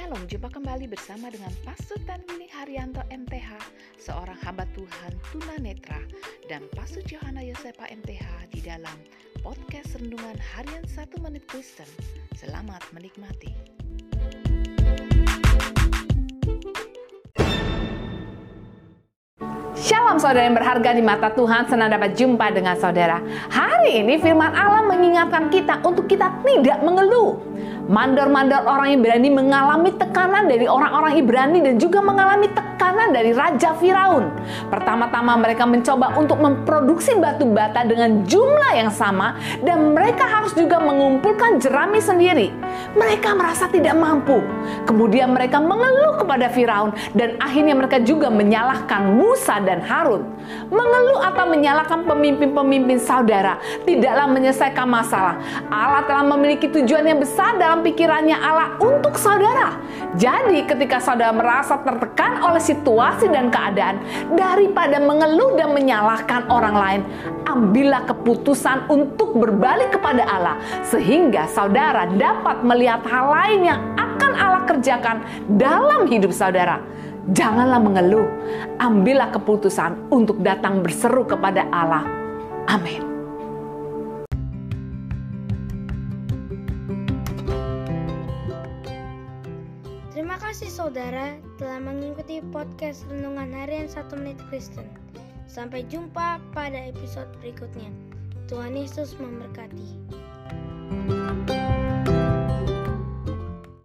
Shalom, jumpa kembali bersama dengan Pastor Tanwini Haryanto MTH, seorang hamba Tuhan tunanetra, dan Pastor Johanna Yosepa MTH di dalam podcast Rendungan Harian 1 Menit Kristen. Selamat menikmati. Shalom saudara yang berharga di mata Tuhan, senang dapat jumpa dengan saudara. Hari ini firman Allah mengingatkan kita untuk kita tidak mengeluh. Mandor-mandor orang Ibrani mengalami tekanan dari orang-orang Ibrani dan juga mengalami tekanan dari Raja Firaun. Pertama-tama mereka mencoba untuk memproduksi batu bata dengan jumlah yang sama dan mereka harus juga mengumpulkan jerami sendiri. Mereka merasa tidak mampu. Kemudian mereka mengeluh kepada Firaun dan akhirnya mereka juga menyalahkan Musa dan Harun. Mengeluh atau menyalahkan pemimpin-pemimpin saudara tidaklah menyelesaikan masalah. Allah telah memiliki tujuan yang besar dalam pikirannya Allah untuk saudara. Jadi ketika saudara merasa tertekan oleh situasi dan keadaan, daripada mengeluh dan menyalahkan orang lain, ambillah keputusan untuk berbalik kepada Allah sehingga saudara dapat melihat hal lain yang akan Allah kerjakan dalam hidup saudara. Janganlah mengeluh, ambillah keputusan untuk datang berseru kepada Allah. Amin. Kasih saudara telah mengikuti podcast Renungan Harian 1 Menit Kristen. Sampai jumpa pada episode berikutnya. Tuhan Yesus memberkati.